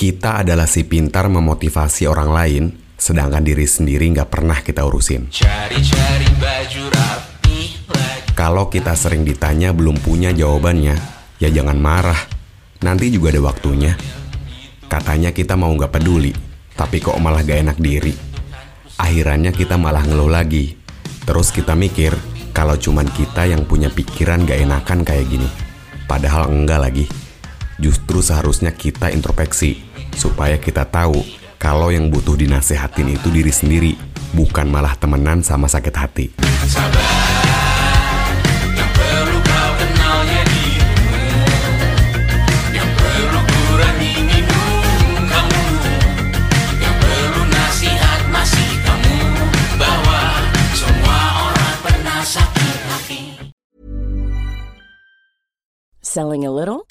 Kita adalah si pintar memotivasi orang lain, sedangkan diri sendiri nggak pernah kita urusin. Cari-cari baju rapi lagi Kalau kita sering ditanya belum punya jawabannya, ya jangan marah. Nanti juga ada waktunya. Katanya kita mau nggak peduli, tapi kok malah gak enak diri. Akhirannya kita malah ngeluh lagi. Terus kita mikir, kalau cuman kita yang punya pikiran gak enakan kayak gini. Padahal enggak lagi justru seharusnya kita introspeksi supaya kita tahu kalau yang butuh dinasehatin itu diri sendiri, bukan malah temenan sama sakit hati. Selling a little